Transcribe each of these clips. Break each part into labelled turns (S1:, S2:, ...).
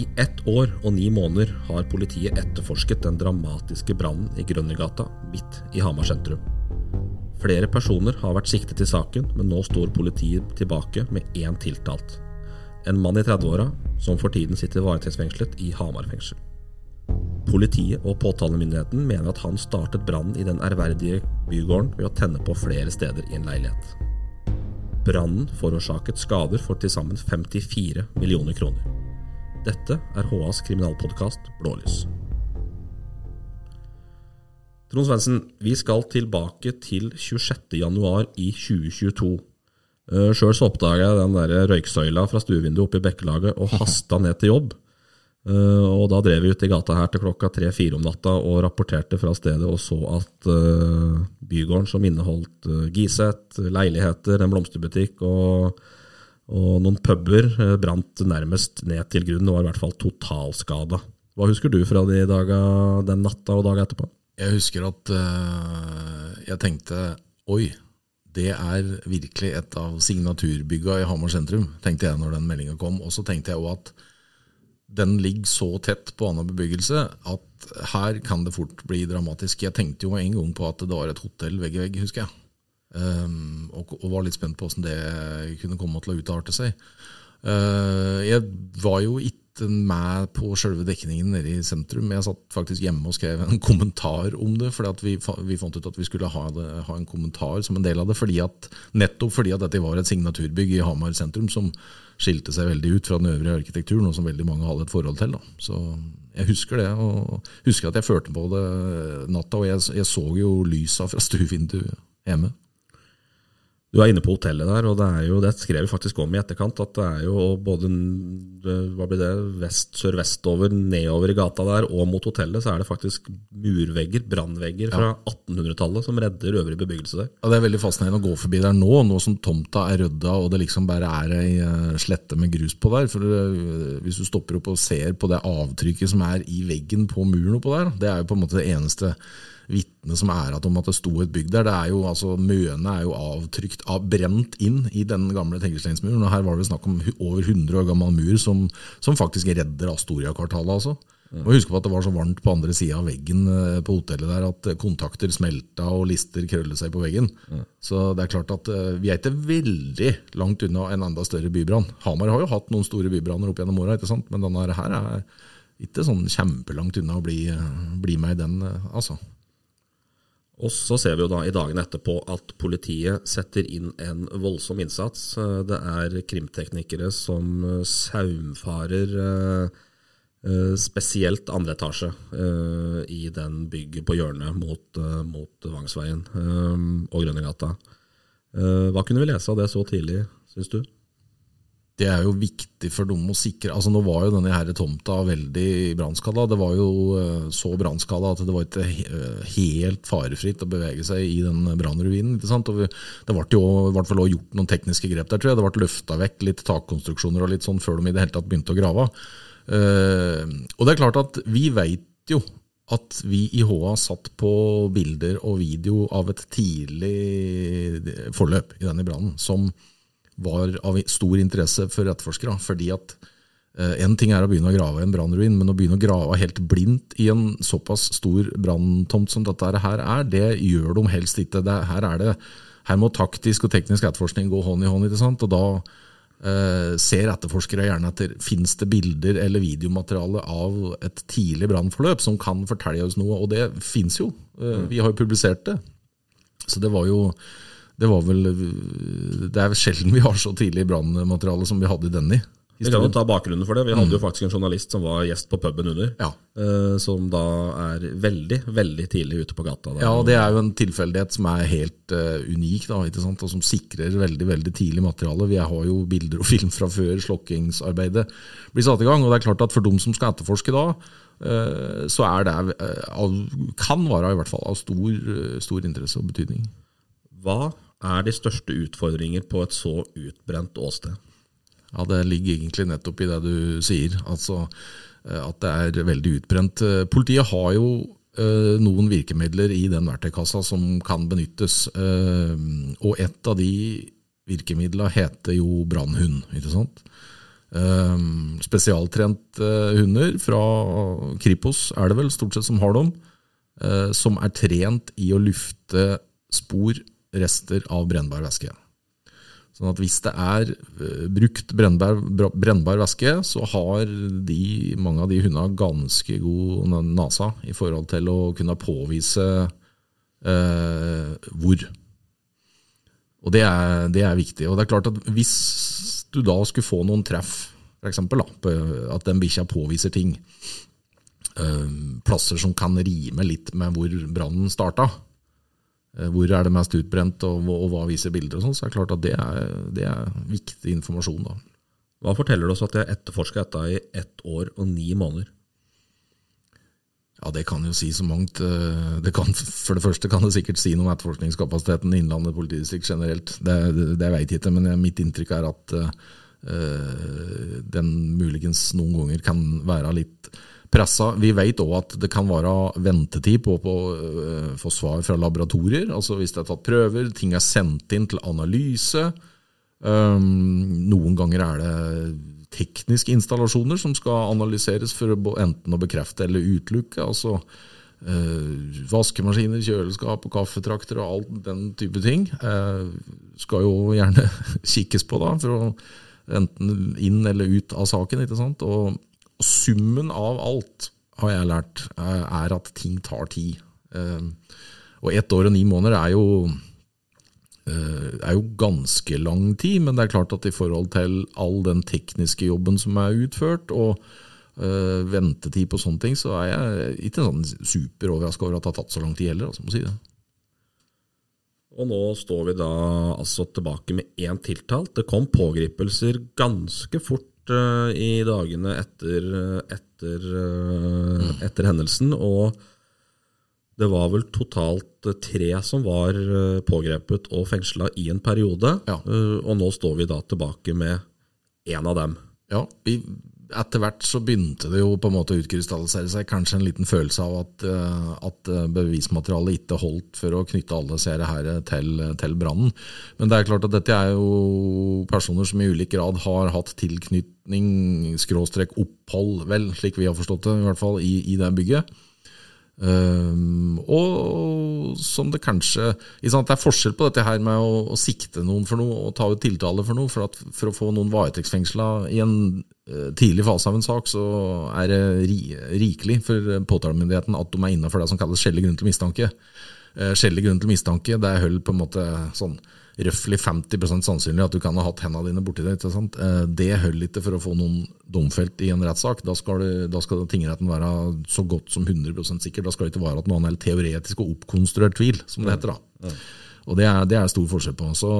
S1: I ett år og ni måneder har politiet etterforsket den dramatiske brannen i Grønnegata, midt i Hamar sentrum. Flere personer har vært siktet i saken, men nå står politiet tilbake med én tiltalt. En mann i 30-åra som for tiden sitter varetektsfengslet i Hamar fengsel. Politiet og påtalemyndigheten mener at han startet brannen i den ærverdige bygården ved å tenne på flere steder i en leilighet. Brannen forårsaket skader for til sammen 54 millioner kroner. Dette er HAs kriminalpodkast Blålys. Trond Svendsen, vi skal tilbake til 26. januar i 2022. Sjøl så oppdaga jeg den der røyksøyla fra stuevinduet oppe i Bekkelaget og hasta ned til jobb. Uh, og da drev vi ut i gata her til klokka tre-fire om natta og rapporterte fra stedet og så at uh, bygården som inneholdt Giset, leiligheter, en blomsterbutikk og, og noen puber, brant nærmest ned til grunnen og var i hvert fall totalskada. Hva husker du fra de daga, den natta og daga etterpå?
S2: Jeg husker at jeg tenkte oi, det er virkelig et av signaturbygga i Hamar sentrum, tenkte jeg når den meldinga kom. Og så tenkte jeg òg at den ligger så tett på annen bebyggelse at her kan det fort bli dramatisk. Jeg tenkte jo en gang på at det var et hotell vegg i vegg, husker jeg. Um, og, og, var litt spent på hvordan det kunne komme til å utarte seg. Uh, jeg var jo ikke med på selve dekningen nede i sentrum. Jeg satt faktisk hjemme og skrev en kommentar om det. fordi vi, vi, fant ut at vi skulle ha, det, ha, en kommentar som en del av det. Fordi at, nettopp fordi at dette var et signaturbygg i Hamar sentrum som skilte seg veldig ut fra den øvrige arkitekturen, og som veldig mange hadde et forhold til. Da. Så jeg husker det, og husker at jeg førte på det natta, og jeg, jeg så jo lysa fra stuevinduet hjemme.
S1: Du er inne på hotellet der, og det er jo, det skrev vi faktisk om i etterkant, at det er jo både hva blir det, vest, sørvestover, nedover i gata der, og mot hotellet, så er det faktisk murvegger, brannvegger fra ja. 1800-tallet som redder øvrig bebyggelse der.
S2: Ja, Det er veldig fascinerende å gå forbi der nå, nå som tomta er rydda og det liksom bare er ei eh, slette med grus på der. For eh, Hvis du stopper opp og ser på det avtrykket som er i veggen på muren oppå der, det er jo på en måte det eneste vitne som er at om at det sto et bygg der. Det er jo, altså, Møene er jo avtrykt, av, brent inn i den gamle Tengelsteinsmuren. og Her var det snakk om over 100 år gammel mur som, som faktisk redder Astoria-kvartalet. altså. Ja. Og Husk på at det var så varmt på andre sida av veggen eh, på hotellet der at kontakter smelta og lister krøllet seg på veggen. Ja. Så det er klart at eh, vi er ikke veldig langt unna en enda større bybrann. Hamar har jo hatt noen store bybranner opp gjennom åra, men denne her er ikke sånn kjempelangt unna å bli, bli med i den, eh, altså.
S1: Og så ser vi jo da i dagene etterpå at politiet setter inn en voldsom innsats. Det er krimteknikere som saumfarer eh, eh, spesielt andre etasje eh, i den bygget på hjørnet mot, mot Vangsveien og Grønnegata. Hva kunne vi lese av det så tidlig, syns du?
S2: Det er jo viktig for dem å sikre altså Nå var jo denne her tomta veldig brannskada. Det var jo eh, så brannskada at det var ikke eh, helt farefritt å bevege seg i den brannruinen. Det ble jo i hvert fall gjort noen tekniske grep der, tror jeg. Det ble løfta vekk litt takkonstruksjoner og litt sånn før de i det hele tatt begynte å grave. Uh, og det er klart at vi veit jo at vi i HA satt på bilder og video av et tidlig forløp i denne brannen som var av stor interesse for etterforskere. fordi at eh, ting er å begynne å grave i en brannruin, men å begynne å grave helt blindt i en såpass stor branntomt som dette her er, det gjør de helst ikke. Det, her, det, her, må taktisk og teknisk etterforskning gå hånd i hånd. ikke sant? Og da eh, ser etterforskere gjerne etter finnes det bilder eller videomateriale av et tidlig brannforløp som kan fortelle oss noe, og det finnes jo. Eh, vi har jo publisert det. Så det var jo det var vel Det er sjelden vi har så tidlig brannmateriale som vi hadde i denne.
S1: Vi kan jo ta bakgrunnen for det. Vi hadde jo mm. faktisk en journalist som var gjest på puben under. Ja. Eh, som da er veldig veldig tidlig ute på gata.
S2: Der. Ja, det er jo en tilfeldighet som er helt uh, unik, da, og som sikrer veldig veldig tidlig materiale. Vi har jo bilder og film fra før slokkingsarbeidet blir satt i gang. og det er klart at For dem som skal etterforske da, uh, så er det, uh, kan være i hvert fall av stor, stor interesse og betydning.
S1: Hva er de største utfordringer på et så utbrent åsted?
S2: Ja, Det ligger egentlig nettopp i det du sier, altså eh, at det er veldig utbrent. Eh, politiet har jo eh, noen virkemidler i den verktøykassa som kan benyttes. Og et av de virkemidlene heter jo brannhund. ikke sant? Spesialtrente hunder fra Kripos er det vel stort sett som har dem, som er trent i å lufte spor, rester av brennbar væske. Sånn at hvis det er uh, brukt brennbar, brennbar væske, så har de, mange av de hundene ganske god nasa i forhold til å kunne påvise eh, hvor. Og det er, det er, viktig. Og det er klart at hvis du da skulle få noen treff, f.eks. at den bikkja påviser ting, eh, plasser som kan rime litt med hvor brannen starta, hvor er det mest utbrent, og, og, hva viser bilder, og sånn, så er det klart at det er, det er viktig informasjon. da.
S1: Hva forteller det oss at de har etterforska dette i ett år og ni måneder?
S2: Ja, Det kan jo si så mangt. Eh, det kan, for det første kan det sikkert si noe om etterforskningskapasiteten i Innlandet politidistrikt generelt. Det, det, det jeg ikke, men mitt inntrykk er at uh, den muligens noen ganger kan være litt pressa. Vi vet òg at det kan være ventetid på å uh, få svar fra laboratorier. Altså hvis det er tatt prøver, ting er sendt inn til analyse. Um, noen ganger er det tekniske installasjoner som skal analyseres for enten å bekrefte eller utelukke. altså uh, Vaskemaskiner, kjøleskap og kaffetrakter og all den type ting uh, skal jo gjerne kikkes på da, for å enten inn eller ut av saken. ikke sant? Og, og summen av alt, har jeg lært, er at ting tar tid. Eh, og ett år og ni måneder er jo Eh, er jo ganske lang tid, men det er klart at i forhold til all den tekniske jobben som er utført, og uh, ventetid på sånne ting, så er jeg ikke sånn superoverraska over at det har tatt så lang tid heller. Altså, må si det.
S1: Og nå står vi da altså tilbake med én tiltalt. Det kom pågripelser ganske fort i dagene etter, etter, uh, etter hendelsen. og det var vel totalt eh, tre som var eh, pågrepet og fengsla i en periode. Ja. Eh, og nå står vi da tilbake med én av dem.
S2: Ja, etter hvert så begynte det jo på en måte å utkrystallisere seg kanskje en liten følelse av at, at bevismaterialet ikke holdt for å knytte alle seere her til, til brannen. Men det er klart at dette er jo personer som i ulik grad har hatt tilknytning, skråstrek opphold, vel, slik vi har forstått det, i hvert fall, i, i det bygget. Um, og som det kanskje Det er forskjell på dette her med å, å, sikte noen for noe og ta ut tiltale for noe. For, at, for å få noen varetektsfengsla i en uh, tidlig fase av en sak, så er det ri, rikelig for påtalemyndigheten at de er innafor det som kalles skjellig grunn til mistanke. Uh, skjellig grunn til mistanke, det holder på en måte sånn røftlig 50% sannsynlig at du kan ha hatt hendene dine borti det. ikke sant? Eh, det holder ikke for å få noen domfelt i en rettssak. Da skal, det, da skal tingretten være så godt som 100% sikker. Da skal det ikke være at noen er teoretisk og oppkonstruert tvil, som det heter. da. Og det er, det er, stor forskjell på. Så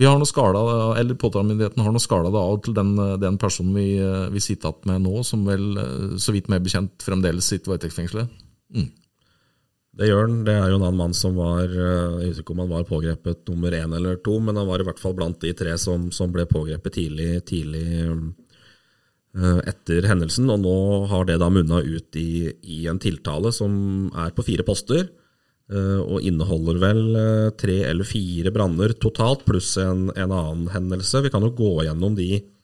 S2: vi har noe skala, eller Påtalemyndigheten har noe skala det av til den, den personen vi, vi sitter igjen med nå, som vel, eh, så vidt meg bekjent, fremdeles sitter varetektsfengslet. Mm.
S1: Det gjør han. Det er jo en annen mann som var eh, Jeg husker ikke om han var pågrepet nummer én eller to, men han var i hvert fall blant de tre som, som ble pågrepet tidlig, tidlig uh, etter hendelsen. Og nå har det da munna ut i, i, en tiltale som er på fire poster. Uh, og inneholder vel tre eller fire branner totalt, pluss en, en, annen hendelse. Vi kan jo gå gjennom de Eh,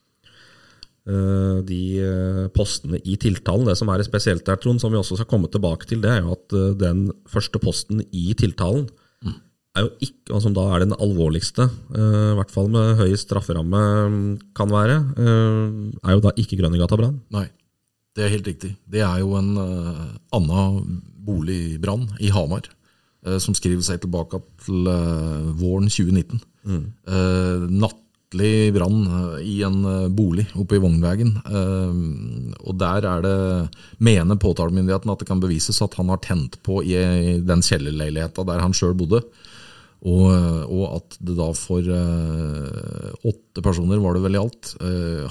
S1: de eh, postene i tiltalen. Det som er spesielt der, Trond, som vi også skal komme tilbake til, det er jo at eh, den første posten i tiltalen, mm. er jo ikke, altså som da er den alvorligste, i hvert fall med høy strafferamme mm, kan være, er jo da ikke Grønnegata-brann.
S2: Nei, det er helt riktig. Det er jo en uh, annen boligbrann i Hamar. som skriver seg tilbake til våren 2019. Mm. natt fryktelig brann eh, i en eh, bolig oppe i Vognvegen. Eh, og der er det, mener påtalemyndigheten at det kan bevises at han har tent på i den kjellerleiligheta der han sjøl bodde. Og, og, at det da for åtte personer, var det vel i alt,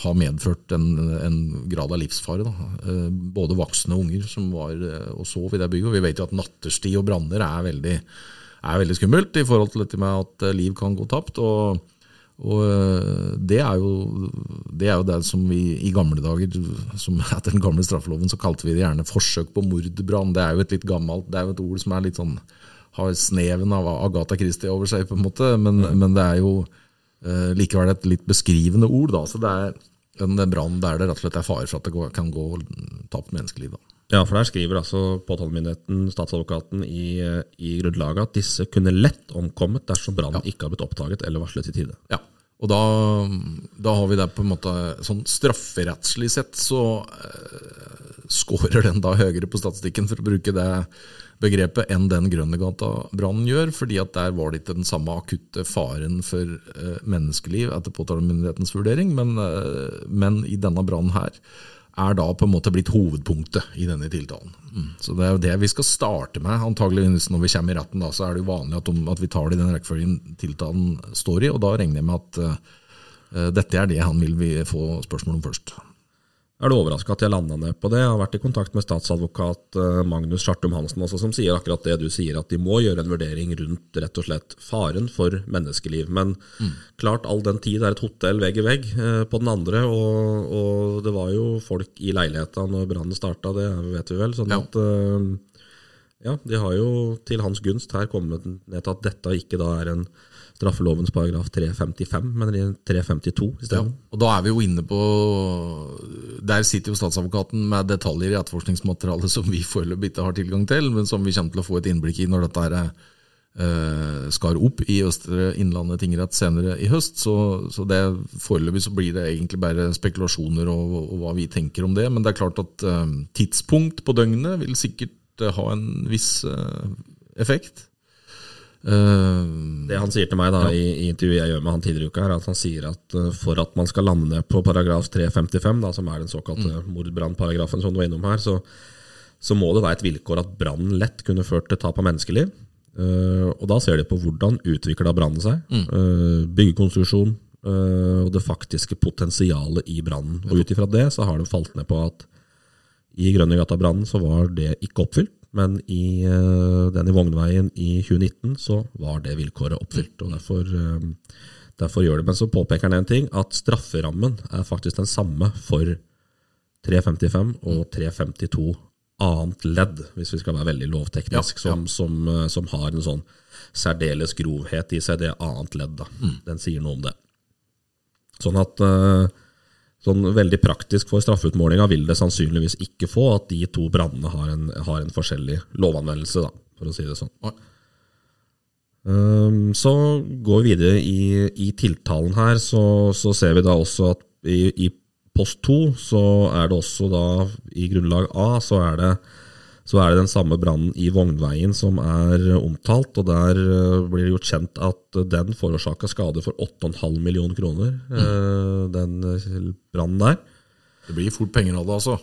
S2: har medført en, en, grad av livsfare. Uh, både voksne og unger som var og sov i det bygget. Og vi vet jo at nattestid og branner er veldig, er veldig skummelt i forhold til dette med at liv kan gå tapt. og og eh, det er, jo, det er jo det som vi i gamle dager, som etter den gamle straffeloven, så kalte vi det gjerne forsøk på mordbrann. Det er jo et litt gammelt, det er jo et ord som er litt sånn, har sneven av Agatha Christie over seg, på en måte, men, mm. men det er jo eh, likevel et litt beskrivende ord. da, så det er en brann der det rett og slett er fare for at det kan gå tapt menneskeliv. Da.
S1: Ja, for der skriver altså påtalemyndigheten, statsadvokaten, i, i grunnlaget at disse kunne lett omkommet dersom brannen ikke har blitt oppdaget eller varslet i tide.
S2: Ja, og da, da har vi det på en måte sånn strafferettslig sett så eh, scorer den da høyere på statistikken, for å bruke det begrepet, enn den Grønnegata-brannen gjør, fordi at der var det ikke den samme akutte faren for eh, menneskeliv etter påtalemyndighetens vurdering, men, eh, men i denne brannen her er da på en måte blitt hovedpunktet i denne tiltalen. Mm. Så Det er jo det vi skal starte med. antageligvis Når vi kommer i retten, da, så er det jo vanlig at, at vi tar det i den rekkefølgen tiltalen står i. og Da regner jeg med at uh, dette er det han vil få spørsmål om først
S1: er du overraska at jeg landa ned på det. Jeg har vært i kontakt med statsadvokat eh, Magnus Schartum Hansen også, som sier akkurat det du sier, at de må gjøre en vurdering rundt rett og slett faren for menneskeliv. Men mm. klart, all den tid er et hotell vegg i vegg eh, på den andre, og, og, det var jo folk i leiligheta når brannen starta, det vet vi vel. sånn ja. at eh, ja, de har jo til hans gunst her kommet ned til at dette ikke da er en straffelovens paragraf 355, men 352 isteden. Ja,
S2: og da er vi jo inne på Der sitter jo statsadvokaten med detaljer i etterforskningsmaterialet som vi foreløpig ikke har tilgang til, men som vi kommer til å få et innblikk i når dette er eh, skar opp i Østre Innlandet tingrett senere i høst. Så, så det foreløpig så blir det egentlig bare spekulasjoner og, og, hva vi tenker om det. Men det er klart at eh, tidspunkt på døgnet vil sikkert eh, ha en viss eh, effekt.
S1: Uh, det han sier til meg da, ja. i, i, intervjuet jeg gjør med han tidligere i uka, er at han sier at uh, for at man skal lande på paragraf 355, da, som er den såkalte mm. mordbrannparagrafen som du var innom her, så, så, må det være et vilkår at brannen lett kunne ført til tap av menneskeliv. Uh, og da ser de på hvordan utvikla brannen seg. Mm. byggekonstruksjon og det faktiske potensialet i brannen. Og ut ifra det så har de falt ned på at i Grønnegata-brannen så var det ikke oppfylt. Men i uh, den i Vognveien i 2019 så var det vilkåret oppfylt. og derfor, uh, derfor gjør det. Men så påpeker han en ting, at strafferammen er faktisk den samme for 355 og 352 annet ledd, hvis vi skal være veldig lovteknisk, ja, ja. Som, som, uh, som, har en sånn særdeles grovhet i seg, det annet ledd. da. Mm. Den sier noe om det. Sånn at sånn veldig praktisk for straffeutmålinga vil det sannsynligvis ikke få at de to brannene har, har, en forskjellig lovanvendelse, da, for å si det sånn. Um, så går vi videre i, i tiltalen her, så, så, ser vi da også at i, i post 2 så er det også da i grunnlag A så er det så er det den samme brannen i Vognveien som er omtalt. og Der eh, blir det gjort kjent at den forårsaka skade for 8,5 millioner kroner. Mm. Den eh, brannen der.
S2: Det blir fort penger av det, altså?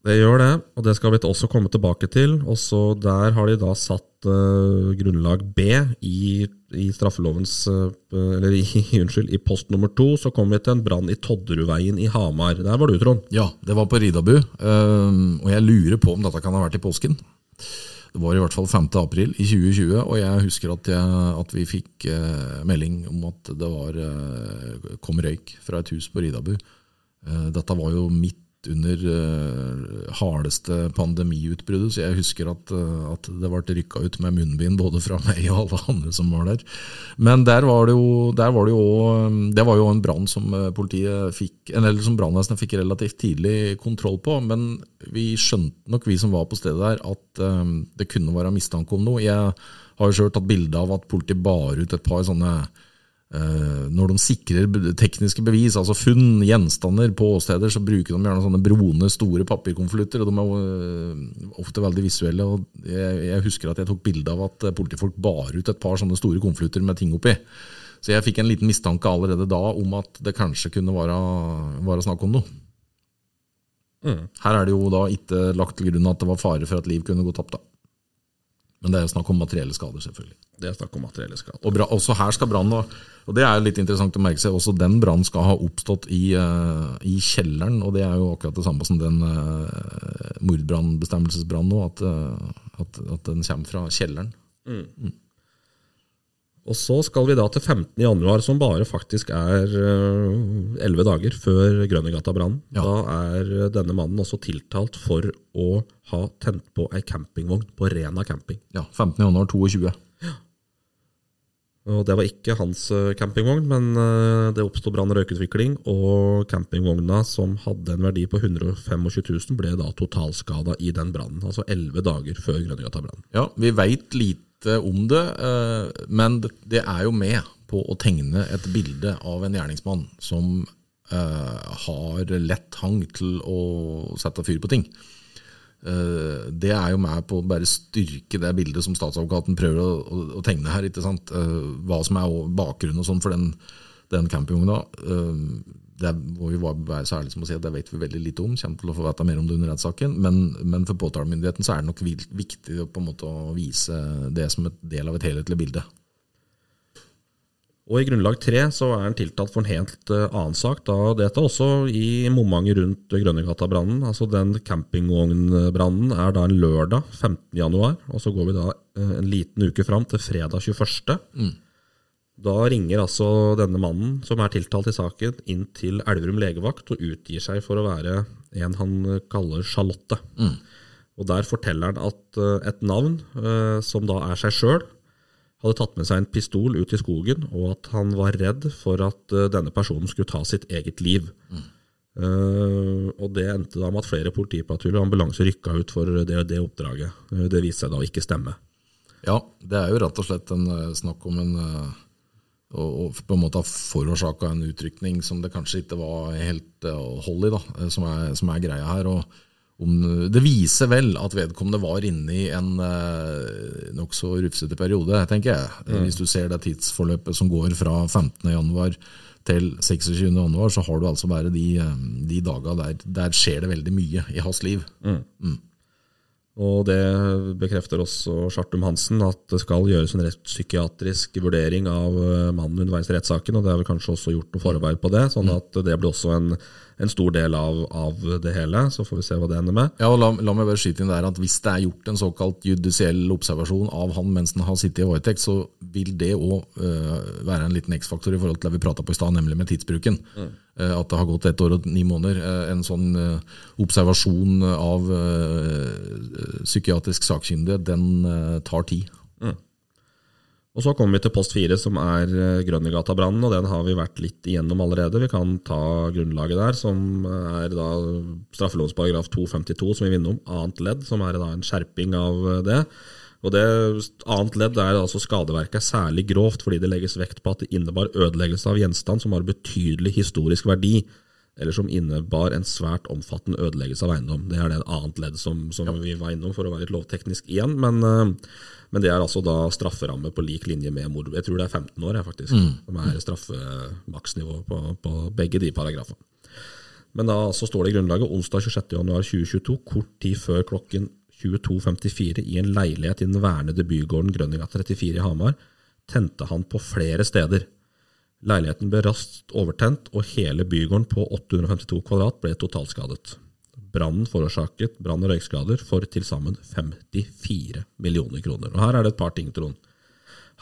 S1: Det gjør det, og det skal vi også komme tilbake til. Også Der har de da satt uh, grunnlag B i, i straffelovens uh, Eller i, unnskyld, i post nummer to så kom vi til en brann i Todderudveien i Hamar. Der var du, Trond?
S2: Ja, det var på Ridabu. Uh, og jeg lurer på om dette kan ha vært i påsken. Det var i hvert fall 5. april i 2020, og jeg husker at, jeg, at vi fikk melding om at det var, kom røyk fra et hus på Ridabu. dette var jo midt under uh, hardeste pandemiutbruddet, så jeg husker at, uh, at det ble rykka ut med munnbind både fra meg og alle andre som var der. Men der var det jo, var det jo Det var jo en brann som eh, politiet fikk, eller som brannvesenet fikk relativt tidlig kontroll på. Men vi skjønte nok, vi som var på stedet der, at um, det kunne være mistanke om noe. Jeg har jo sjøl tatt bilde av at politiet bar ut et par sånne Eh, når de sikrer tekniske bevis, altså funn, gjenstander på åsteder, så bruker de gjerne sånne broende, store papirkonvolutter. De er eh, ofte veldig visuelle. og jeg, jeg, husker at jeg tok bilde av at politifolk bar ut et par sånne store konvolutter med ting oppi. Så jeg fikk en liten mistanke allerede da om at det kanskje kunne være, være snakk om noe. Mm. Her er det jo da ikke lagt til grunn at det var fare for at liv kunne gå tapt. da. Men det er jo snakk om materielle skader, selvfølgelig.
S1: Det er snakk om materielle skader.
S2: Og bra, også her skal brann, og det er litt interessant å merke seg, også den brannen skal ha oppstått i, uh, i, kjelleren. Og det er jo akkurat det samme som den uh, mordbrannbestemmelsesbrannen nå, at, uh, at, at, den kommer fra kjelleren. Mm. Mm.
S1: Og så skal vi da til 15. januar, som bare faktisk er elleve dager før Grønnegata-brannen. Ja. Da er denne mannen også tiltalt for å ha tent på ei campingvogn på Rena camping.
S2: Ja, 15. januar 22.
S1: Og Det var ikke hans eh, campingvogn, men eh, det oppsto brann- og røykutvikling. Og campingvogna, som hadde en verdi på 125 000, ble da totalskada i den brannen. Altså elleve dager før Grønnegata-brannen.
S2: Ja, vi veit lite om det, eh, men det- er jo med på å tegne et bilde av en gjerningsmann som eh, har lett hang til å sette fyr på ting. Eh, Det er jo med på å bare styrke det bildet som statsadvokaten prøver å, tegne her. Hva som er bakgrunnen og sånn for den, den campingvogna. Det må vi være så ærlige som å si at det vet vi veldig lite om. Kommer til å få vite mer om det under rettssaken. Men, men for påtalemyndigheten så er det nok viktig å på en måte å vise det som et del av et helhetlig bilde.
S1: Og I grunnlag tre så er han tiltalt for en helt eh, annen sak. da Dette også i momentet rundt Grønnegata-brannen. Altså Den campingvognbrannen er da en lørdag 15. januar, og så går vi da eh, en liten uke fram til fredag 21. Da ringer altså denne mannen, som er tiltalt i saken, inn til Elverum legevakt og utgir seg for å være en han kaller Charlotte. Og Der forteller han at eh, et navn, eh, som da er seg sjøl, hadde tatt med seg en pistol ut i skogen, og at han var redd for at eh, denne personen skulle ta sitt eget liv. Eh, og Det endte da med at flere politipatruljer og ambulanse rykka ut for det, det oppdraget. Det viste seg da ikke stemme.
S2: Ja, det er jo rett og slett en snakk om en eh, å på en måte har forårsaka en utrykning som det kanskje ikke var helt eh, hold i, da, eh, som er, som er greia her. og om, det viser vel at vedkommende var inne i en eh, nokså rufsete periode, tenker jeg. Mm. Hvis du ser det tidsforløpet som går fra 15.1 til 26.1, så har du altså bare de, eh, de daga der, der skjer det veldig mye i hans liv.
S1: Og det bekrefter også Chartum Hansen, at det skal gjøres en rettspsykiatrisk vurdering av eh, mannen underveis i rettssaken, og det er vel kanskje også gjort noe forarbeid på det, sånn at det blir også en, en stor del av, av det hele. Så får vi se hva det ender med.
S2: Ja, og la, la meg bare skyte inn der at Hvis det er gjort en såkalt judisiell observasjon av han mens han har sittet i varetekt, så vil det òg være en liten X-faktor i forhold til det vi prata på i stad, nemlig med tidsbruken. Eh, at det har gått ett år og ni måneder. Eh, en sånn eh, observasjon av eh, psykiatrisk sakkyndige, den eh, tar tid.
S1: Og så kommer vi til post fire, som er eh, Grønnegata-brannen, og den har vi vært litt igjennom allerede. Vi kan ta grunnlaget der, som er da straffelovens paragraf 252, som vi vinner om, annet ledd, som er da en skjerping av eh, det. Og det Annet ledd er altså skadeverket er særlig grovt fordi det legges vekt på at det innebar ødeleggelse av gjenstand som har betydelig historisk verdi, eller som innebar en svært omfattende ødeleggelse av eiendom. Det er det annet ledd som, som vi var innom for å være litt lovteknisk igjen. Men, eh, men det er altså da strafferamme på lik linje med mord. Jeg tror det er 15 år, jeg, faktisk, som er straffemaksnivå på, på begge de paragrafene. Men da så står det i grunnlaget onsdag 26.1.2022, kort tid før klokken 22.54 i en leilighet i den vernede bygården Grønninga 34 i Hamar, tente han på flere steder. Leiligheten ble raskt overtent, og hele bygården på 852 kvadrat ble totalskadet. Brannen forårsaket brann- og røykskader for til sammen 54 millioner kroner. Og Her er det et par ting, Trond.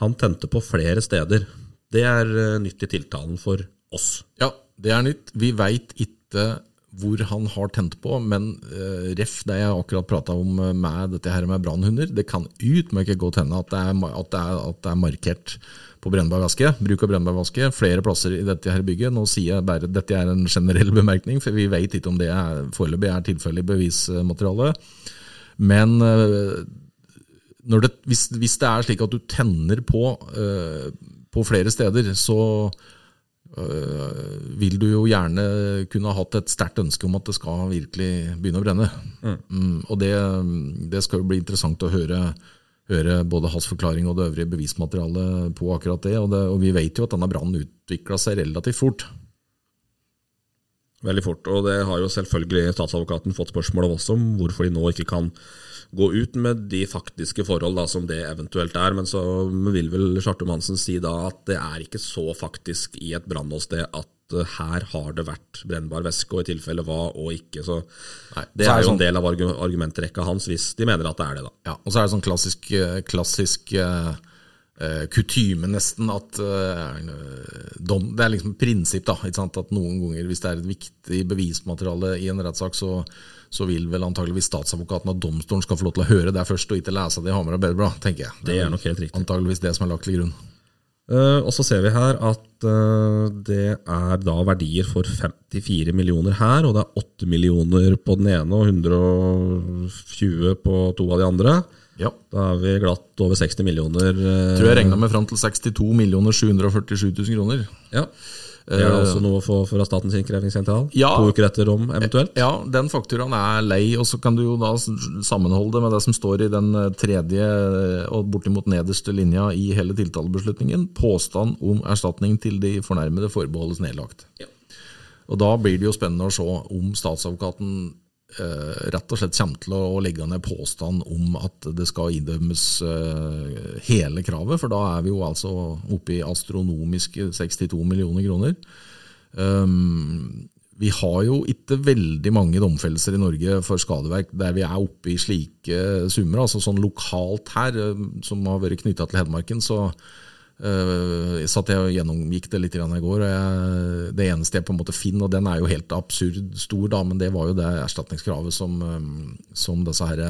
S1: Han tente på flere steder. Det er eh, nytt i tiltalen for oss.
S2: Ja, det er nytt. Vi veit ikke hvor han har tent på, men uh, ref det jeg akkurat prata om eh, med dette her med brannhunder, det kan utmerket godt hende at det er, at det er, at det er markert på brennbar væske, bruk av brennbar væske, flere plasser i dette her bygget. Nå sier jeg bare dette er en generell bemerkning, for vi vet ikke om det foreløpig er tilfellet i bevismaterialet. Men eh, når det, hvis, hvis det er slik at du tenner på, eh, på flere steder, så øh, vil du jo gjerne kunne ha hatt et sterkt ønske om at det skal virkelig begynne å brenne. Mm, og det, det skal jo bli interessant å høre, høre både hans forklaring og det øvrige bevismaterialet på akkurat det. Og, det, og vi vet jo at denne brannen utvikla seg relativt fort.
S1: Veldig fort. Og det har jo selvfølgelig statsadvokaten fått spørsmål om også, om hvorfor de nå ikke kan gå ut med de faktiske forhold da, som det eventuelt er. Men så vil vel Chartum Hansen si da at det er ikke så faktisk i et brannåsted at eh, her har det vært brennbar væske, og i tilfelle hva og ikke. Så
S2: Nei,
S1: det
S2: så er
S1: er jo
S2: sånn-
S1: en del av argu- argumentrekka hans, hvis de mener at det er det, da.
S2: Ja, og så er det sånn klassisk, eh, klassisk uh, kutyme nesten at uh, dom, Det er liksom et prinsipp da, at noen ganger hvis det er et viktig bevismateriale i en rettssak, så, så vil vel antageligvis statsadvokaten og domstolen skal få lov til å høre det først, og ikke lese det i Hamar og Bedre, tenker jeg.
S1: Det er nok helt riktig.
S2: Antageligvis det som er lagt til grunn.
S1: Eh, og så ser vi her at eh, det er da verdier for 54 millioner her, og det er 8 millioner på den ene og 120 på to av de andre.
S2: Ja.
S1: Da er vi glatt over 60 millioner. eh,
S2: Tror jeg regna med fram til 62 747 000 kroner.
S1: Ja. Det er det også noe å få fra Statens innkrevingssentral?
S2: Ja.
S1: To uker etter om, eventuelt?
S2: Ja, den fakturaen er lei, og så kan du jo da sammenholde det med det som står i den eh, tredje eh, og bortimot nederste linja i hele tiltalebeslutningen. Påstand om erstatning til de fornærmede forbeholdes nedlagt.
S1: Ja.
S2: Og Da blir det jo spennende å se om statsadvokaten eh, rett og slett kommer til å legge ned påstand om at det skal idømmes eh, hele kravet, for da er vi jo altså oppe i astronomiske 62 millioner kroner. Um, vi har jo ikke veldig mange domfellelser i Norge for skadeverk der vi er oppe i slike summer. altså Sånn lokalt her, eh, som har vært knytta til Hedmarken, så Uh, satt jeg gjennomgikk det litt i går. og jeg, Det eneste jeg på en måte finner, og den er jo helt absurd stor, da, men det var jo det erstatningskravet som, um, som disse her,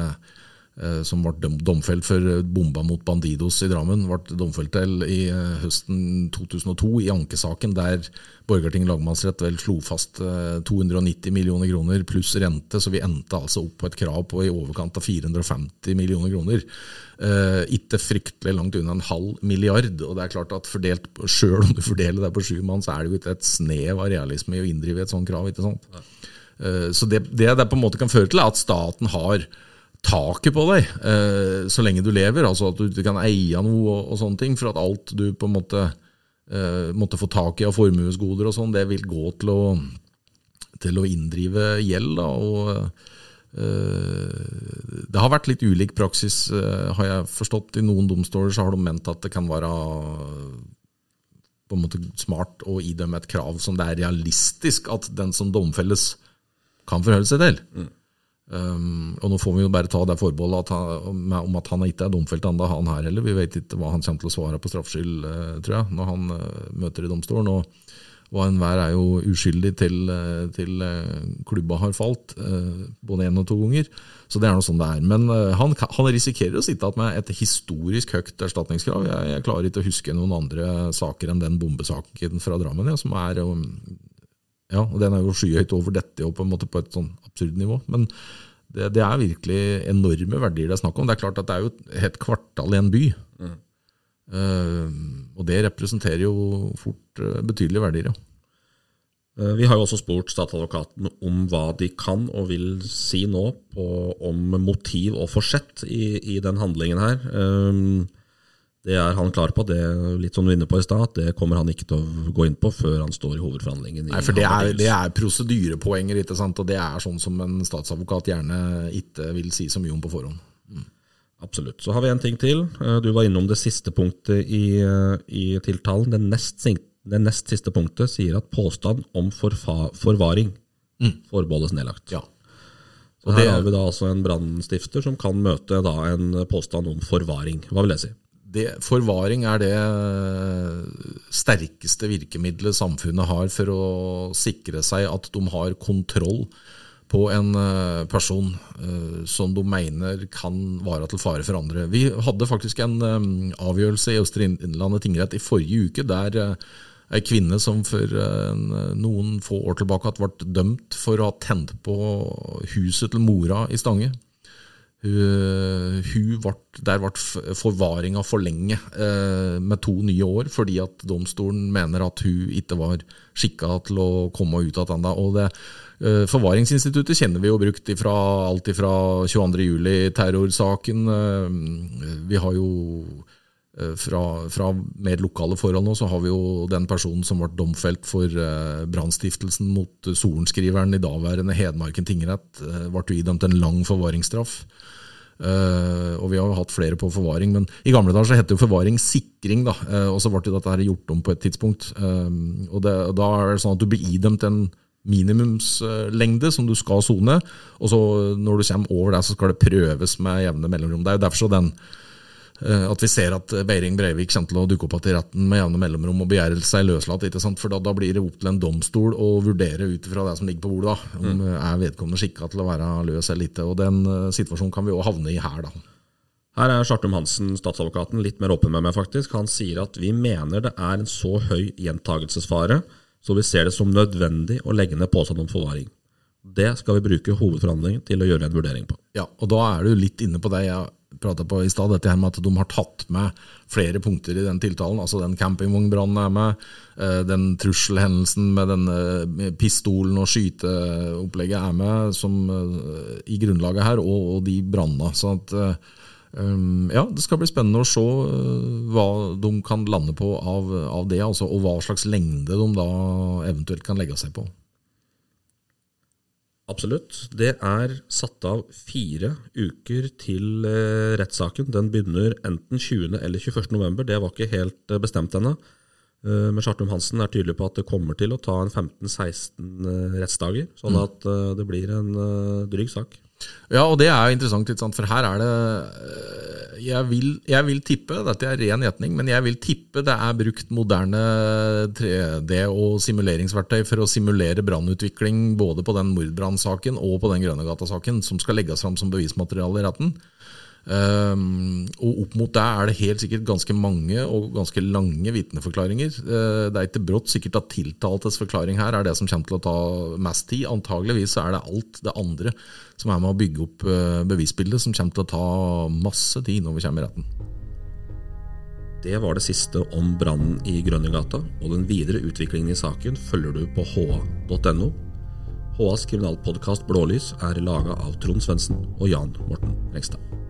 S2: som ble domfelt for bomba mot Bandidos i Drammen, ble domfelt til i uh, høsten 2002 i ankesaken, der Borgarting lagmannsrett vel slo fast 290 millioner kroner pluss rente, så vi endte altså opp på et krav på i overkant av 450 millioner kroner. Ikke fryktelig langt unna en halv milliard. og det er klart at fordelt, Selv om du fordeler det på sju mann, så er det jo ikke et snev av realisme i å inndrive et sånt krav. ikke sant? Så det, det det på en måte kan føre til, er at staten har taket på deg eh, så lenge du lever. altså At du ikke kan eie noe og, og, sånne ting. For at alt du på en måte måtte få tak i av formuesgoder og sånn, det vil gå til å, til å inndrive gjeld. da, og det har vært litt ulik praksis, har jeg forstått. I noen domstoler så har de ment at det kan være på en måte smart å idømme et krav som det er realistisk at den som domfelles, kan forholde seg til. Mm. Um, og Nå får vi jo bare ta det forbeholdet om at han ikke er domfelt ennå, han her heller. Vi vet ikke hva han kommer til å svare på straffskyld, tror jeg, når han møter i domstolen. og og enhver er jo uskyldig til, til klubba har falt, både én og to ganger. Så det er noe sånn det er. Men han, han risikerer å sitte igjen med et historisk høyt erstatningskrav. Jeg, jeg, klarer ikke å huske noen andre saker enn den bombesaken fra Drammen, ja, som er ja, og Den er jo skyhøyt over dette og på en måte på et sånn absurd nivå. Men det, det, er virkelig enorme verdier det er snakk om. Det er klart at det er jo et helt kvartal i en by. Mm. Uh, og det representerer jo fort uh, betydelige verdier, ja.
S1: Vi har jo også spurt statsadvokaten om hva de kan og vil si nå på, om motiv og forsett i, i den handlingen her. Um, det er han klar på, det litt som du inne på i sted, det kommer han ikke til å gå inn på før han står i hovedforhandlingen.
S2: Nei, for Det er, det er prosedyrepoenger, ikke sant? og det er sånn som en statsadvokat gjerne ikke vil si så mye om på forhånd. Mm.
S1: Absolutt. Så har vi en ting til. Du var innom det siste punktet i, i tiltalen. Det nest, det nest, siste punktet sier at påstand om forfa, forvaring mm. forbeholdes nedlagt.
S2: Ja.
S1: Så her det, har vi da altså en brannstifter som kan møte da en påstand om forvaring. Hva vil det si?
S2: Det, forvaring er det sterkeste virkemidlet samfunnet har for å sikre seg at de har kontroll på en person uh, som de mener kan være til fare for andre. Vi hadde faktisk en avgjørelse i Østre Innlandet tingrett i forrige uke der ei kvinne som for noen få år tilbake ble dømt for å ha tent på huset til mora i Stange. Hun, hun ble, der ble forvaringa for lenge, med to nye år, fordi at domstolen mener at hun ikke var skikka til å komme ut igjen ennå. Forvaringsinstituttet kjenner vi jo brukt ifra alt fra 22.07-terrorsaken. Vi har jo fra, fra, mer lokale forhold nå, så har vi jo den personen som ble domfelt for brannstiftelsen mot sorenskriveren i daværende Hedmarken tingrett. Ble idømt en lang forvaringsstraff. Uh, og vi har jo hatt flere på forvaring, men i gamle dager så het det jo forvaringssikring. da, uh, Og så ble det dette her gjort om på et tidspunkt. Uh, og det, Da er det sånn at du blir idømt en minimumslengde som du skal sone, og så når du kommer over det, så skal det prøves med jevne mellomrom. Det er jo derfor så den at vi ser at Beiring Breivik kommer til å dukke opp igjen i retten med jevne mellomrom og begjære seg løslatt. ikke sant? For da, da, blir det opp til en domstol å vurdere ut fra det som ligger på bordet. da, Om mm. er vedkommende skikka til å være løs eller ikke. og Den situasjonen kan vi òg havne i her. da.
S1: Her er Sjartum Hansen, statsadvokaten, litt mer åpen med meg, faktisk. Han sier at vi mener det er en så høy gjentagelsesfare, så vi ser det som nødvendig å legge ned påstand om forvaring. Det skal vi bruke hovedforhandlingen til å gjøre en vurdering på.
S2: Ja, og da er du litt inne på det jeg prata på i stad, dette her med at de har tatt med flere punkter i den tiltalen. Altså den campingvognbrannen er med, eh, den trusselhendelsen med denne pistolen og skyteopplegget er med som eh, i grunnlaget her, og, og de brannene. Så at um, ja, det skal bli spennende å se hva de kan lande på av, av det, altså, og hva slags lengde de da eventuelt kan legge seg på.
S1: Absolutt. Det er satt av fire uker til eh, rettssaken. Den begynner enten 20. eller 21. november. Det var ikke helt eh, bestemt ennå. Eh, men Chartum Hansen er tydelig på at det kommer til å ta en 15-16 rettsdager. Sånn mm. at det blir en dryg sak.
S2: Ja, og det er jo interessant, for her er det jeg vil, jeg vil, tippe, dette er ren gjetning, men jeg vil tippe det er brukt moderne 3D- og simuleringsverktøy for å simulere brannutvikling både på den mordbrannsaken og på den Grønnegata-saken, som skal legges fram som bevismateriale i retten. Um, og opp mot det er det helt sikkert ganske mange og ganske lange vitneforklaringer. Uh, det er ikke brått sikkert at tiltaltes forklaring her er det som kommer til å ta mest tid. Antageligvis er det alt det andre som er med å bygge opp uh, bevisbildet, som kommer til å ta masse tid når vi kommer i retten.
S1: Det var det siste om brannen i Grønnegata, og den videre utviklingen i saken følger du på ha.no. HAs kriminalpodkast Blålys er laga av Trond Svendsen og Jan Morten Rengstad.